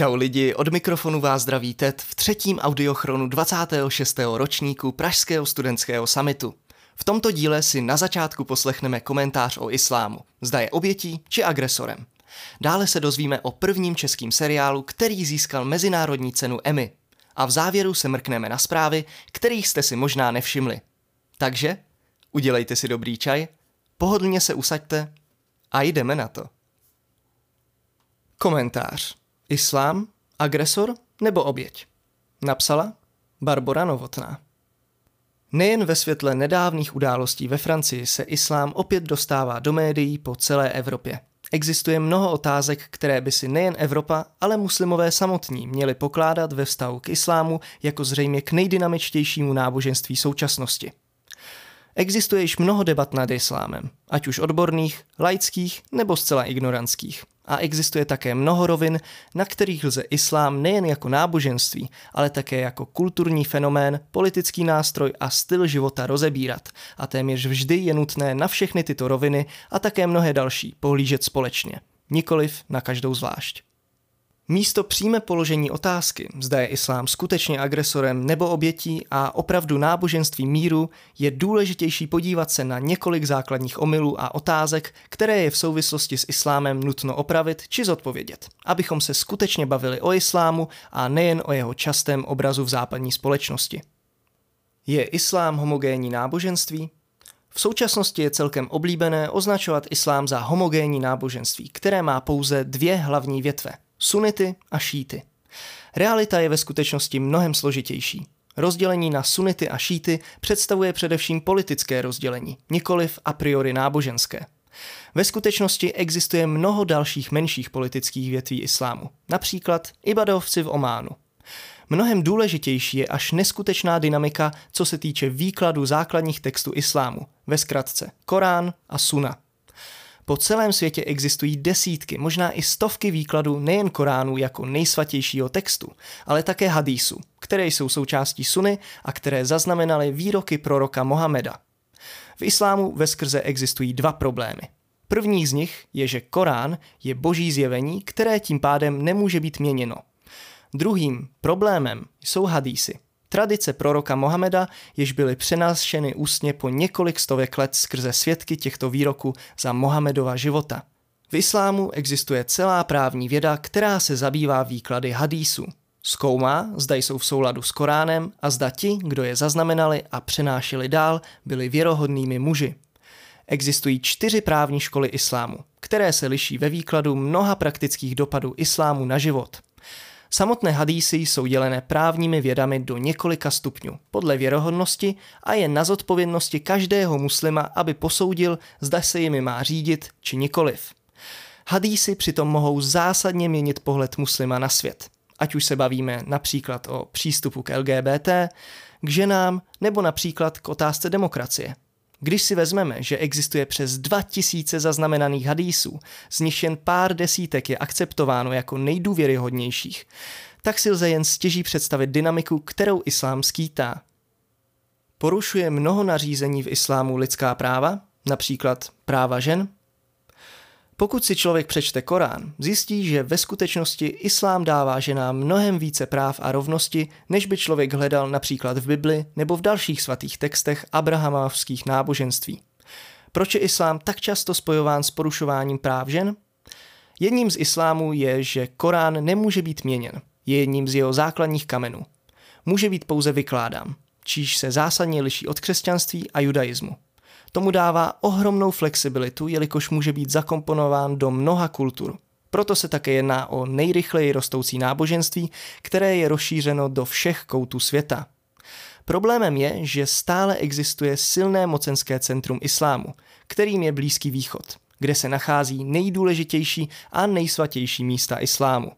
Čau lidi, od mikrofonu vás zdraví Ted v třetím audiochronu 26. ročníku Pražského studentského samitu. V tomto díle si na začátku poslechneme komentář o islámu, zda je obětí či agresorem. Dále se dozvíme o prvním českým seriálu, který získal mezinárodní cenu Emmy. A v závěru se mrkneme na zprávy, kterých jste si možná nevšimli. Takže udělejte si dobrý čaj, pohodlně se usaďte a jdeme na to. Komentář. Islám, agresor nebo oběť? Napsala Barbara Novotná. Nejen ve světle nedávných událostí ve Francii se islám opět dostává do médií po celé Evropě. Existuje mnoho otázek, které by si nejen Evropa, ale muslimové samotní měli pokládat ve vztahu k islámu jako zřejmě k nejdynamičtějšímu náboženství současnosti. Existuje již mnoho debat nad islámem, ať už odborných, laických nebo zcela ignorantských a existuje také mnoho rovin, na kterých lze islám nejen jako náboženství, ale také jako kulturní fenomén, politický nástroj a styl života rozebírat. A téměř vždy je nutné na všechny tyto roviny a také mnohé další pohlížet společně, nikoliv na každou zvlášť. Místo přímé položení otázky, zda je islám skutečně agresorem nebo obětí a opravdu náboženství míru, je důležitější podívat se na několik základních omylů a otázek, které je v souvislosti s islámem nutno opravit či zodpovědět, abychom se skutečně bavili o islámu a nejen o jeho častém obrazu v západní společnosti. Je islám homogénní náboženství? V současnosti je celkem oblíbené označovat islám za homogénní náboženství, které má pouze dvě hlavní větve – sunity a šíty. Realita je ve skutečnosti mnohem složitější. Rozdělení na sunity a šíty představuje především politické rozdělení, nikoliv a priori náboženské. Ve skutečnosti existuje mnoho dalších menších politických větví islámu, například ibadovci v Ománu. Mnohem důležitější je až neskutečná dynamika, co se týče výkladu základních textů islámu, ve zkratce Korán a Suna. Po celém světě existují desítky, možná i stovky výkladů nejen Koránu jako nejsvatějšího textu, ale také hadísů, které jsou součástí suny a které zaznamenaly výroky proroka Mohameda. V islámu ve skrze existují dva problémy. První z nich je, že Korán je boží zjevení, které tím pádem nemůže být měněno. Druhým problémem jsou hadísy, Tradice proroka Mohameda, jež byly přenášeny ústně po několik stovek let skrze svědky těchto výroků za Mohamedova života. V islámu existuje celá právní věda, která se zabývá výklady hadísů. Zkoumá, zda jsou v souladu s Koránem a zda ti, kdo je zaznamenali a přenášeli dál, byli věrohodnými muži. Existují čtyři právní školy islámu, které se liší ve výkladu mnoha praktických dopadů islámu na život – Samotné hadísy jsou dělené právními vědami do několika stupňů, podle věrohodnosti a je na zodpovědnosti každého muslima, aby posoudil, zda se jimi má řídit či nikoliv. Hadísy přitom mohou zásadně měnit pohled muslima na svět, ať už se bavíme například o přístupu k LGBT, k ženám nebo například k otázce demokracie. Když si vezmeme, že existuje přes 2000 zaznamenaných hadísů, z nich jen pár desítek je akceptováno jako nejdůvěryhodnějších, tak si lze jen stěží představit dynamiku, kterou islám skýtá. Porušuje mnoho nařízení v islámu lidská práva, například práva žen, pokud si člověk přečte Korán, zjistí, že ve skutečnosti islám dává ženám mnohem více práv a rovnosti, než by člověk hledal například v Bibli nebo v dalších svatých textech abrahamovských náboženství. Proč je islám tak často spojován s porušováním práv žen? Jedním z islámů je, že Korán nemůže být měněn. Je jedním z jeho základních kamenů. Může být pouze vykládán, číž se zásadně liší od křesťanství a judaismu. Tomu dává ohromnou flexibilitu, jelikož může být zakomponován do mnoha kultur. Proto se také jedná o nejrychleji rostoucí náboženství, které je rozšířeno do všech koutů světa. Problémem je, že stále existuje silné mocenské centrum islámu, kterým je Blízký východ, kde se nachází nejdůležitější a nejsvatější místa islámu.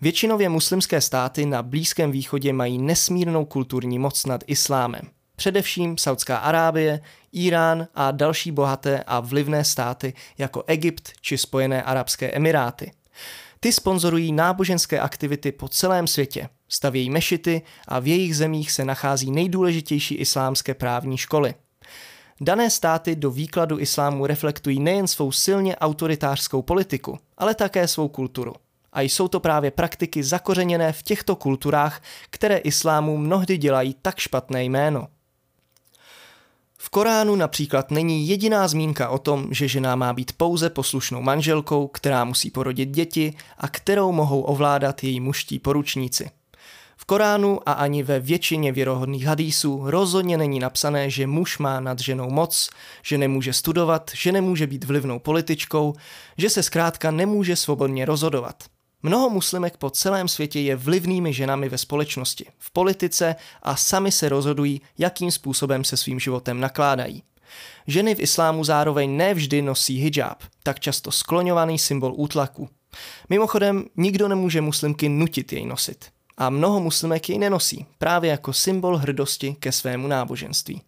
Většinově muslimské státy na Blízkém východě mají nesmírnou kulturní moc nad islámem – především Saudská Arábie, Irán a další bohaté a vlivné státy jako Egypt či Spojené Arabské Emiráty. Ty sponzorují náboženské aktivity po celém světě, stavějí mešity a v jejich zemích se nachází nejdůležitější islámské právní školy. Dané státy do výkladu islámu reflektují nejen svou silně autoritářskou politiku, ale také svou kulturu. A jsou to právě praktiky zakořeněné v těchto kulturách, které islámu mnohdy dělají tak špatné jméno. V Koránu například není jediná zmínka o tom, že žena má být pouze poslušnou manželkou, která musí porodit děti a kterou mohou ovládat její muští poručníci. V Koránu a ani ve většině věrohodných hadísů rozhodně není napsané, že muž má nad ženou moc, že nemůže studovat, že nemůže být vlivnou političkou, že se zkrátka nemůže svobodně rozhodovat. Mnoho muslimek po celém světě je vlivnými ženami ve společnosti, v politice a sami se rozhodují, jakým způsobem se svým životem nakládají. Ženy v islámu zároveň nevždy nosí hijab, tak často skloňovaný symbol útlaku. Mimochodem, nikdo nemůže muslimky nutit jej nosit. A mnoho muslimek jej nenosí, právě jako symbol hrdosti ke svému náboženství.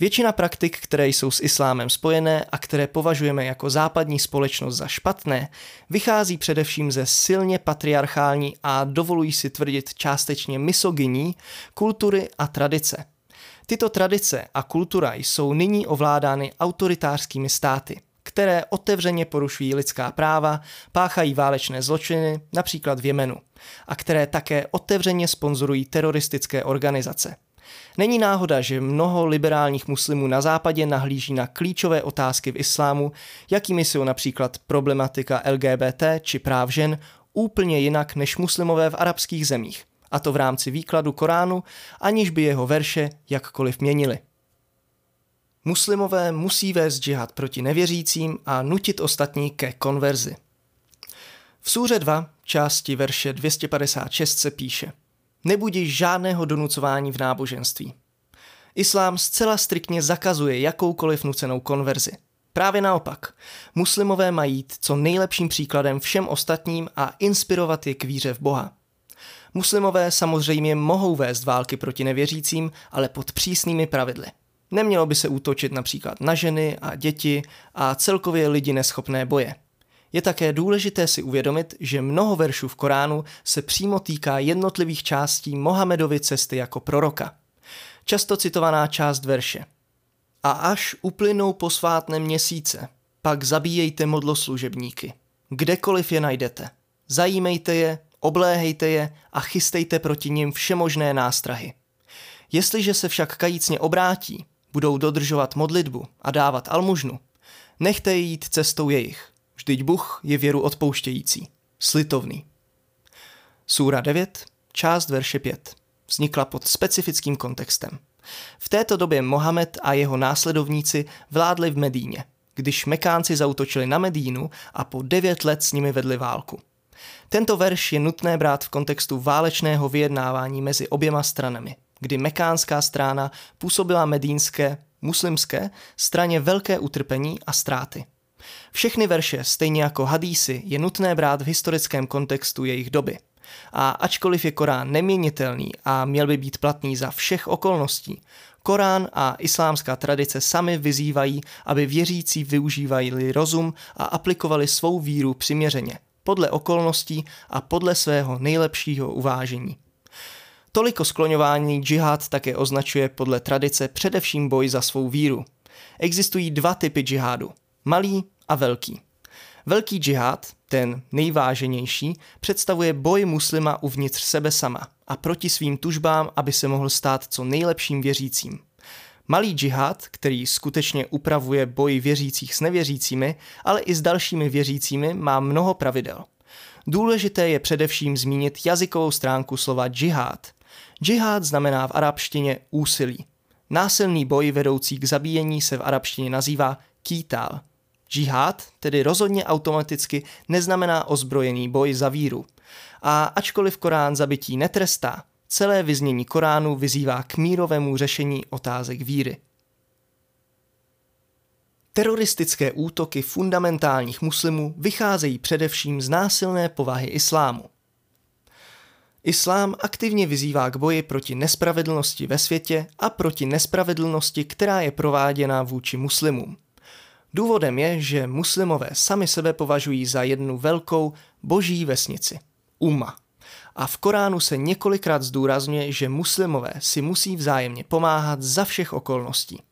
Většina praktik, které jsou s islámem spojené a které považujeme jako západní společnost za špatné, vychází především ze silně patriarchální a dovolují si tvrdit částečně misogyní kultury a tradice. Tyto tradice a kultura jsou nyní ovládány autoritářskými státy, které otevřeně porušují lidská práva, páchají válečné zločiny, například v Jemenu, a které také otevřeně sponzorují teroristické organizace. Není náhoda, že mnoho liberálních muslimů na západě nahlíží na klíčové otázky v islámu, jakými jsou například problematika LGBT či práv žen, úplně jinak než muslimové v arabských zemích, a to v rámci výkladu Koránu, aniž by jeho verše jakkoliv měnili. Muslimové musí vést džihad proti nevěřícím a nutit ostatní ke konverzi. V súře 2, části verše 256 se píše – Nebudí žádného donucování v náboženství. Islám zcela striktně zakazuje jakoukoliv nucenou konverzi. Právě naopak, muslimové mají jít co nejlepším příkladem všem ostatním a inspirovat je k víře v Boha. Muslimové samozřejmě mohou vést války proti nevěřícím, ale pod přísnými pravidly. Nemělo by se útočit například na ženy a děti a celkově lidi neschopné boje. Je také důležité si uvědomit, že mnoho veršů v Koránu se přímo týká jednotlivých částí Mohamedovy cesty jako proroka. Často citovaná část verše. A až uplynou posvátné měsíce, pak zabíjejte modloslužebníky. Kdekoliv je najdete. Zajímejte je, obléhejte je a chystejte proti nim všemožné nástrahy. Jestliže se však kajícně obrátí, budou dodržovat modlitbu a dávat almužnu, nechte je jít cestou jejich. Vždyť Bůh je věru odpouštějící, slitovný. Súra 9, část verše 5, vznikla pod specifickým kontextem. V této době Mohamed a jeho následovníci vládli v Medíně, když Mekánci zautočili na Medínu a po devět let s nimi vedli válku. Tento verš je nutné brát v kontextu válečného vyjednávání mezi oběma stranami, kdy mekánská strana působila medínské, muslimské, straně velké utrpení a ztráty. Všechny verše, stejně jako hadísy, je nutné brát v historickém kontextu jejich doby. A ačkoliv je Korán neměnitelný a měl by být platný za všech okolností, Korán a islámská tradice sami vyzývají, aby věřící využívali rozum a aplikovali svou víru přiměřeně, podle okolností a podle svého nejlepšího uvážení. Toliko skloňování džihad také označuje podle tradice především boj za svou víru. Existují dva typy džihádu. Malý a velký. Velký džihad, ten nejváženější, představuje boj muslima uvnitř sebe sama a proti svým tužbám, aby se mohl stát co nejlepším věřícím. Malý džihad, který skutečně upravuje boj věřících s nevěřícími, ale i s dalšími věřícími, má mnoho pravidel. Důležité je především zmínit jazykovou stránku slova džihad. Džihad znamená v arabštině úsilí. Násilný boj vedoucí k zabíjení se v arabštině nazývá kýtal. Džihad tedy rozhodně automaticky neznamená ozbrojený boj za víru. A ačkoliv Korán zabití netrestá, celé vyznění Koránu vyzývá k mírovému řešení otázek víry. Teroristické útoky fundamentálních muslimů vycházejí především z násilné povahy islámu. Islám aktivně vyzývá k boji proti nespravedlnosti ve světě a proti nespravedlnosti, která je prováděna vůči muslimům. Důvodem je, že muslimové sami sebe považují za jednu velkou boží vesnici, umma. A v Koránu se několikrát zdůrazňuje, že muslimové si musí vzájemně pomáhat za všech okolností.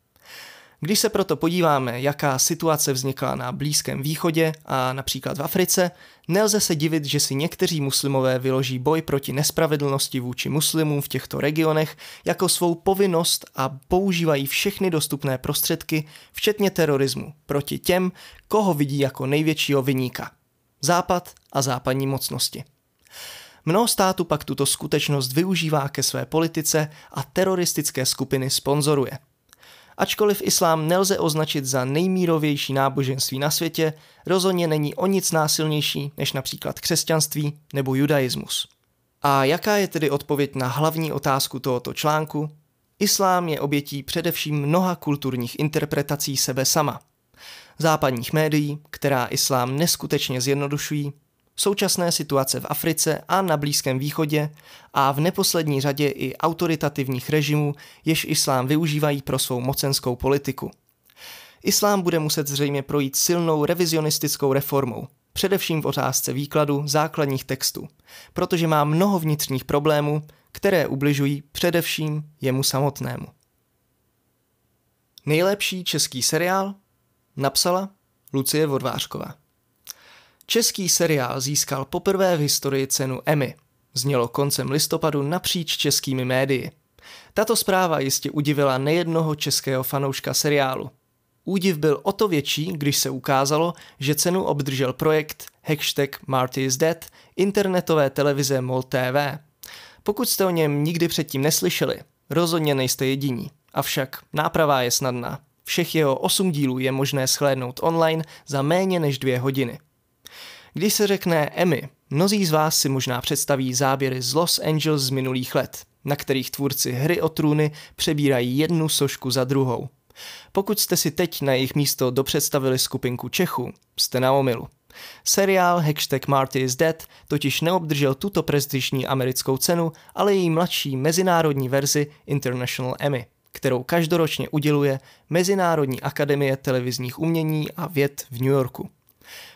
Když se proto podíváme, jaká situace vznikla na Blízkém východě a například v Africe, nelze se divit, že si někteří muslimové vyloží boj proti nespravedlnosti vůči muslimům v těchto regionech jako svou povinnost a používají všechny dostupné prostředky, včetně terorismu, proti těm, koho vidí jako největšího vyníka. Západ a západní mocnosti. Mnoho států pak tuto skutečnost využívá ke své politice a teroristické skupiny sponzoruje – Ačkoliv islám nelze označit za nejmírovější náboženství na světě, rozhodně není o nic násilnější než například křesťanství nebo judaismus. A jaká je tedy odpověď na hlavní otázku tohoto článku? Islám je obětí především mnoha kulturních interpretací sebe sama. Západních médií, která islám neskutečně zjednodušují, současné situace v Africe a na Blízkém východě a v neposlední řadě i autoritativních režimů, jež islám využívají pro svou mocenskou politiku. Islám bude muset zřejmě projít silnou revizionistickou reformou, především v otázce výkladu základních textů, protože má mnoho vnitřních problémů, které ubližují především jemu samotnému. Nejlepší český seriál napsala Lucie Vodvářková. Český seriál získal poprvé v historii cenu Emmy. Znělo koncem listopadu napříč českými médii. Tato zpráva jistě udivila nejednoho českého fanouška seriálu. Údiv byl o to větší, když se ukázalo, že cenu obdržel projekt hashtag Marty is Dead internetové televize MOL TV. Pokud jste o něm nikdy předtím neslyšeli, rozhodně nejste jediní. Avšak náprava je snadná. Všech jeho osm dílů je možné shlédnout online za méně než dvě hodiny. Když se řekne Emmy, mnozí z vás si možná představí záběry z Los Angeles z minulých let, na kterých tvůrci hry o trůny přebírají jednu sošku za druhou. Pokud jste si teď na jejich místo dopředstavili skupinku Čechů, jste na omilu. Seriál Hashtag Marty is Dead totiž neobdržel tuto prestižní americkou cenu, ale její mladší mezinárodní verzi International Emmy, kterou každoročně uděluje Mezinárodní akademie televizních umění a věd v New Yorku.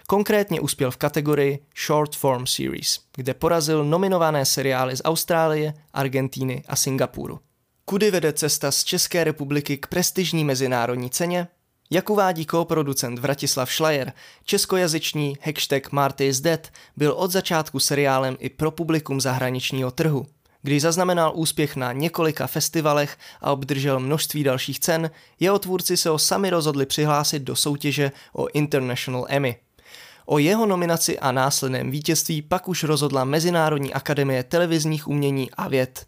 Konkrétně uspěl v kategorii Short Form Series, kde porazil nominované seriály z Austrálie, Argentíny a Singapuru. Kudy vede cesta z České republiky k prestižní mezinárodní ceně? Jak uvádí koproducent Vratislav Schleier, českojazyčný hashtag Marty is Dead byl od začátku seriálem i pro publikum zahraničního trhu. Když zaznamenal úspěch na několika festivalech a obdržel množství dalších cen, jeho tvůrci se ho sami rozhodli přihlásit do soutěže o International Emmy. O jeho nominaci a následném vítězství pak už rozhodla Mezinárodní akademie televizních umění a věd.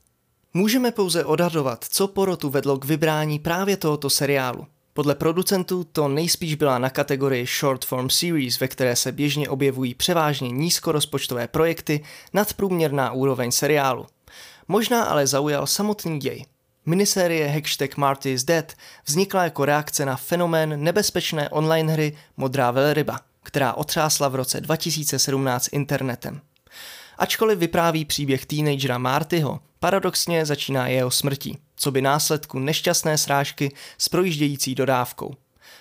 Můžeme pouze odhadovat, co porotu vedlo k vybrání právě tohoto seriálu. Podle producentů to nejspíš byla na kategorii Short Form Series, ve které se běžně objevují převážně nízkorozpočtové projekty nadprůměrná úroveň seriálu. Možná ale zaujal samotný děj. Minisérie Hashtag Marty is Dead vznikla jako reakce na fenomén nebezpečné online hry Modrá velryba – která otřásla v roce 2017 internetem. Ačkoliv vypráví příběh teenagera Martyho, paradoxně začíná jeho smrtí, co by následku nešťastné srážky s projíždějící dodávkou.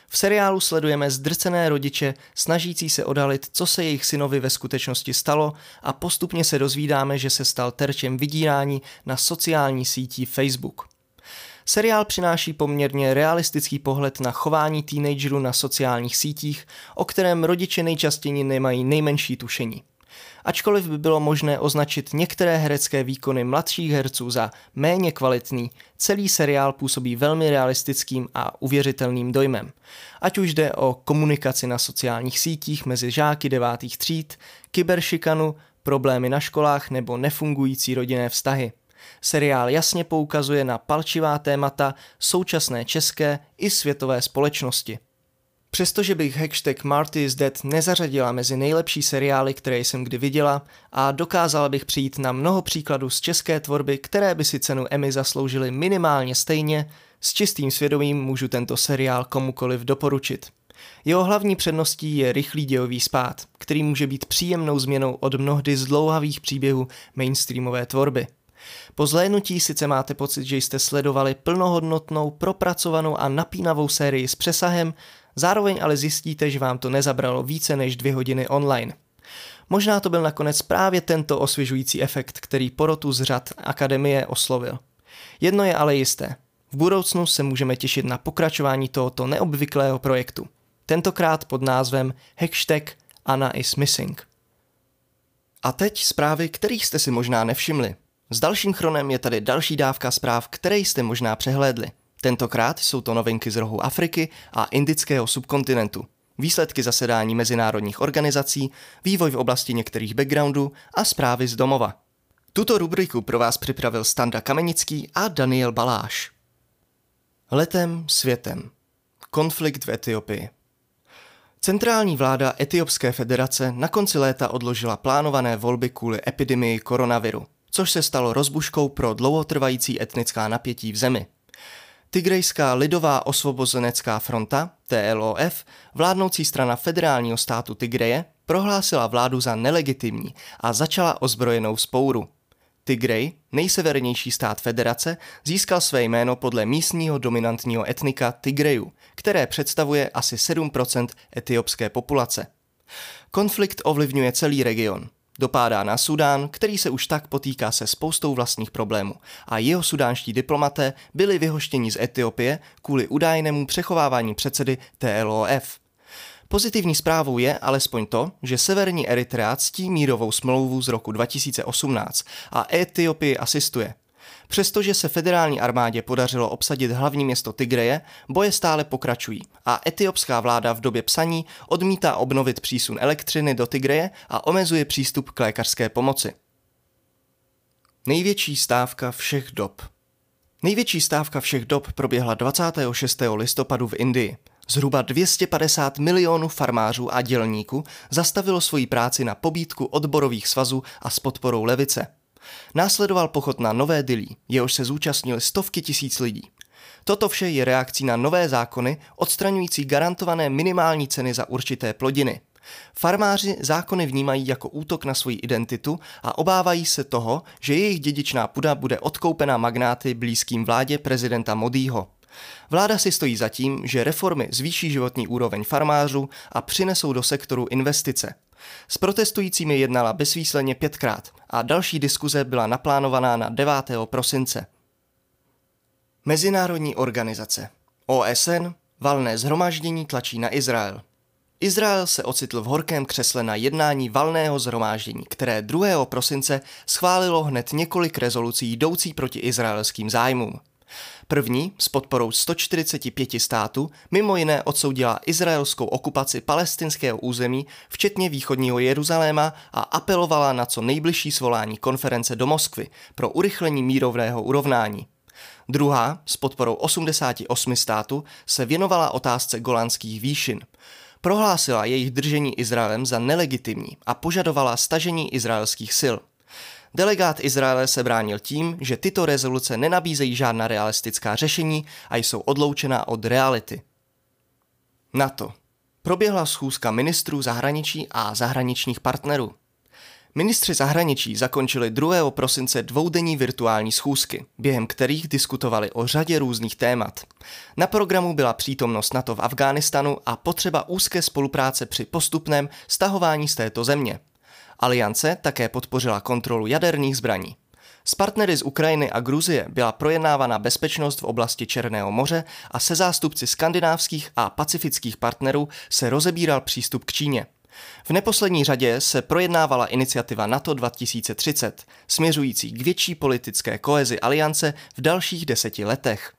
V seriálu sledujeme zdrcené rodiče snažící se odhalit, co se jejich synovi ve skutečnosti stalo a postupně se dozvídáme, že se stal terčem vydírání na sociální sítí Facebook. Seriál přináší poměrně realistický pohled na chování teenagerů na sociálních sítích, o kterém rodiče nejčastěji nemají nejmenší tušení. Ačkoliv by bylo možné označit některé herecké výkony mladších herců za méně kvalitný, celý seriál působí velmi realistickým a uvěřitelným dojmem. Ať už jde o komunikaci na sociálních sítích mezi žáky devátých tříd, kyberšikanu, problémy na školách nebo nefungující rodinné vztahy. Seriál jasně poukazuje na palčivá témata současné české i světové společnosti. Přestože bych hashtag Marty is Dead nezařadila mezi nejlepší seriály, které jsem kdy viděla a dokázala bych přijít na mnoho příkladů z české tvorby, které by si cenu Emmy zasloužily minimálně stejně, s čistým svědomím můžu tento seriál komukoliv doporučit. Jeho hlavní předností je rychlý dějový spát, který může být příjemnou změnou od mnohdy zdlouhavých příběhů mainstreamové tvorby. Po zhlédnutí sice máte pocit, že jste sledovali plnohodnotnou, propracovanou a napínavou sérii s přesahem, zároveň ale zjistíte, že vám to nezabralo více než dvě hodiny online. Možná to byl nakonec právě tento osvěžující efekt, který porotu z řad Akademie oslovil. Jedno je ale jisté. V budoucnu se můžeme těšit na pokračování tohoto neobvyklého projektu. Tentokrát pod názvem hashtag Anna is missing. A teď zprávy, kterých jste si možná nevšimli. S dalším chronem je tady další dávka zpráv, které jste možná přehlédli. Tentokrát jsou to novinky z rohu Afriky a indického subkontinentu. Výsledky zasedání mezinárodních organizací, vývoj v oblasti některých backgroundů a zprávy z domova. Tuto rubriku pro vás připravil Standa Kamenický a Daniel Baláš. Letem světem. Konflikt v Etiopii. Centrální vláda Etiopské federace na konci léta odložila plánované volby kvůli epidemii koronaviru, což se stalo rozbuškou pro dlouhotrvající etnická napětí v zemi. Tigrejská lidová osvobozenecká fronta, TLOF, vládnoucí strana federálního státu Tigreje, prohlásila vládu za nelegitimní a začala ozbrojenou spouru. Tigray, nejsevernější stát federace, získal své jméno podle místního dominantního etnika Tigreju, které představuje asi 7% etiopské populace. Konflikt ovlivňuje celý region. Dopádá na Sudán, který se už tak potýká se spoustou vlastních problémů a jeho sudánští diplomaté byli vyhoštěni z Etiopie kvůli údajnému přechovávání předsedy TLOF. Pozitivní zprávou je alespoň to, že severní Eritrea ctí mírovou smlouvu z roku 2018 a Etiopii asistuje. Přestože se federální armádě podařilo obsadit hlavní město Tigreje, boje stále pokračují a etiopská vláda v době psaní odmítá obnovit přísun elektřiny do Tigreje a omezuje přístup k lékařské pomoci. Největší stávka všech dob Největší stávka všech dob proběhla 26. listopadu v Indii. Zhruba 250 milionů farmářů a dělníků zastavilo svoji práci na pobídku odborových svazů a s podporou levice. Následoval pochod na Nové Dilí, jehož se zúčastnili stovky tisíc lidí. Toto vše je reakcí na nové zákony odstraňující garantované minimální ceny za určité plodiny. Farmáři zákony vnímají jako útok na svoji identitu a obávají se toho, že jejich dědičná půda bude odkoupena magnáty blízkým vládě prezidenta Modího. Vláda si stojí za tím, že reformy zvýší životní úroveň farmářů a přinesou do sektoru investice. S protestujícími jednala bezvýsledně pětkrát a další diskuze byla naplánovaná na 9. prosince. Mezinárodní organizace OSN valné zhromáždění tlačí na Izrael. Izrael se ocitl v horkém křesle na jednání valného zhromáždění, které 2. prosince schválilo hned několik rezolucí jdoucí proti izraelským zájmům. První s podporou 145 států mimo jiné odsoudila izraelskou okupaci palestinského území, včetně východního Jeruzaléma a apelovala na co nejbližší svolání konference do Moskvy pro urychlení mírovného urovnání. Druhá, s podporou 88 států, se věnovala otázce golanských výšin. Prohlásila jejich držení Izraelem za nelegitimní a požadovala stažení izraelských sil – Delegát Izraele se bránil tím, že tyto rezoluce nenabízejí žádná realistická řešení a jsou odloučená od reality. NATO. Proběhla schůzka ministrů zahraničí a zahraničních partnerů. Ministři zahraničí zakončili 2. prosince dvoudenní virtuální schůzky, během kterých diskutovali o řadě různých témat. Na programu byla přítomnost NATO v Afghánistánu a potřeba úzké spolupráce při postupném stahování z této země. Aliance také podpořila kontrolu jaderných zbraní. S partnery z Ukrajiny a Gruzie byla projednávána bezpečnost v oblasti Černého moře a se zástupci skandinávských a pacifických partnerů se rozebíral přístup k Číně. V neposlední řadě se projednávala iniciativa NATO 2030, směřující k větší politické koezi aliance v dalších deseti letech.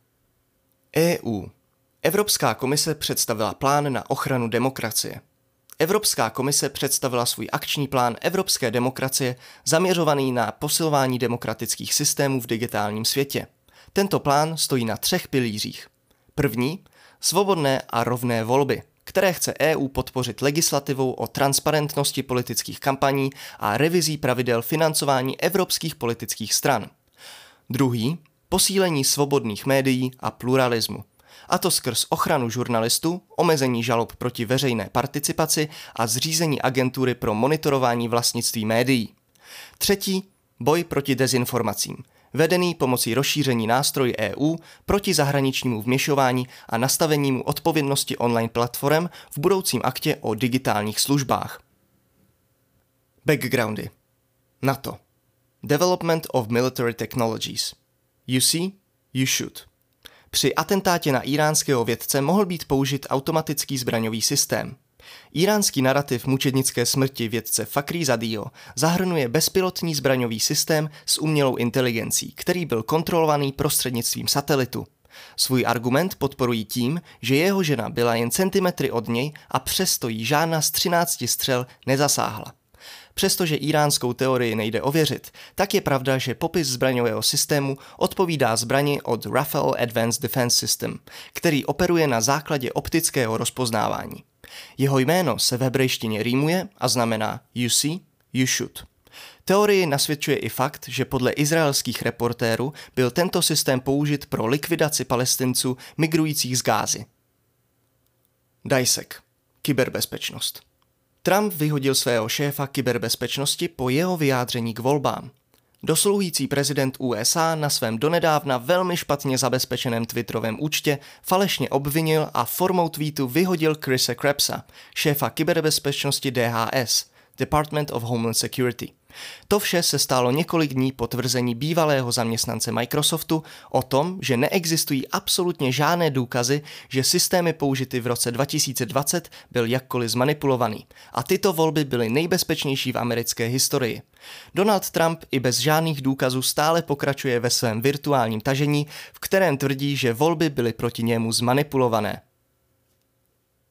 EU. Evropská komise představila plán na ochranu demokracie. Evropská komise představila svůj akční plán evropské demokracie zaměřovaný na posilování demokratických systémů v digitálním světě. Tento plán stojí na třech pilířích. První, svobodné a rovné volby, které chce EU podpořit legislativou o transparentnosti politických kampaní a revizí pravidel financování evropských politických stran. Druhý, posílení svobodných médií a pluralismu a to skrz ochranu žurnalistů, omezení žalob proti veřejné participaci a zřízení agentury pro monitorování vlastnictví médií. Třetí, boj proti dezinformacím, vedený pomocí rozšíření nástroj EU proti zahraničnímu vměšování a nastavenímu odpovědnosti online platform v budoucím aktě o digitálních službách. Backgroundy NATO Development of Military Technologies You see, you should Při atentátě na iránského vědce mohl být použit automatický zbraňový systém. Iránský narrativ mučednické smrti vědce Fakri Zadio zahrnuje bezpilotní zbraňový systém s umělou inteligencí, který byl kontrolovaný prostřednictvím satelitu. Svůj argument podporují tím, že jeho žena byla jen centimetry od něj a přesto jí žádná z 13 střel nezasáhla. Přestože iránskou teorii nejde ověřit, tak je pravda, že popis zbraňového systému odpovídá zbrani od Rafael Advanced Defense System, který operuje na základě optického rozpoznávání. Jeho jméno se v hebrejštině rýmuje a znamená you see, you shoot. Teorii nasvědčuje i fakt, že podle izraelských reportérů byl tento systém použit pro likvidaci palestinců migrujících z Gázy. Dajsek. Kyberbezpečnost. Trump vyhodil svého šéfa kyberbezpečnosti po jeho vyjádření k volbám. Dosluhující prezident USA na svém donedávna velmi špatně zabezpečeném Twitterovém účtě falešně obvinil a formou tweetu vyhodil Chrisa Krebsa, šéfa kyberbezpečnosti DHS, Department of Homeland Security. To vše se stálo několik dní po tvrzení bývalého zaměstnance Microsoftu o tom, že neexistují absolutně žádné důkazy, že systémy použity v roce 2020 byl jakkoliv zmanipulovaný a tyto volby byly nejbezpečnější v americké historii. Donald Trump i bez žádných důkazů stále pokračuje ve svém virtuálním tažení, v kterém tvrdí, že volby byly proti němu zmanipulované.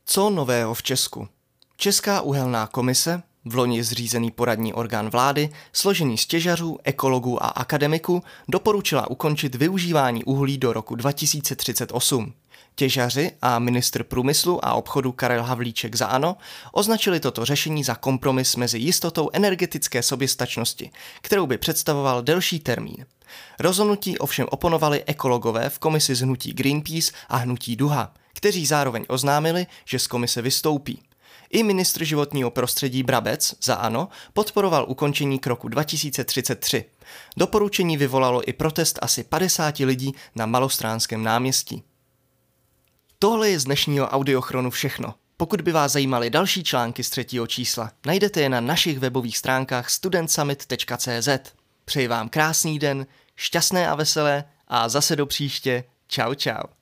Co nového v Česku? Česká uhelná komise v loni zřízený poradní orgán vlády, složený z těžařů, ekologů a akademiků, doporučila ukončit využívání uhlí do roku 2038. Těžaři a ministr průmyslu a obchodu Karel Havlíček za ANO označili toto řešení za kompromis mezi jistotou energetické soběstačnosti, kterou by představoval delší termín. Rozhodnutí ovšem oponovali ekologové v komisi z hnutí Greenpeace a hnutí Duha, kteří zároveň oznámili, že z komise vystoupí. I ministr životního prostředí Brabec za ANO podporoval ukončení kroku 2033. Doporučení vyvolalo i protest asi 50 lidí na Malostránském náměstí. Tohle je z dnešního audiochronu všechno. Pokud by vás zajímaly další články z třetího čísla, najdete je na našich webových stránkách studentsummit.cz. Přeji vám krásný den, šťastné a veselé a zase do příště. Čau čau.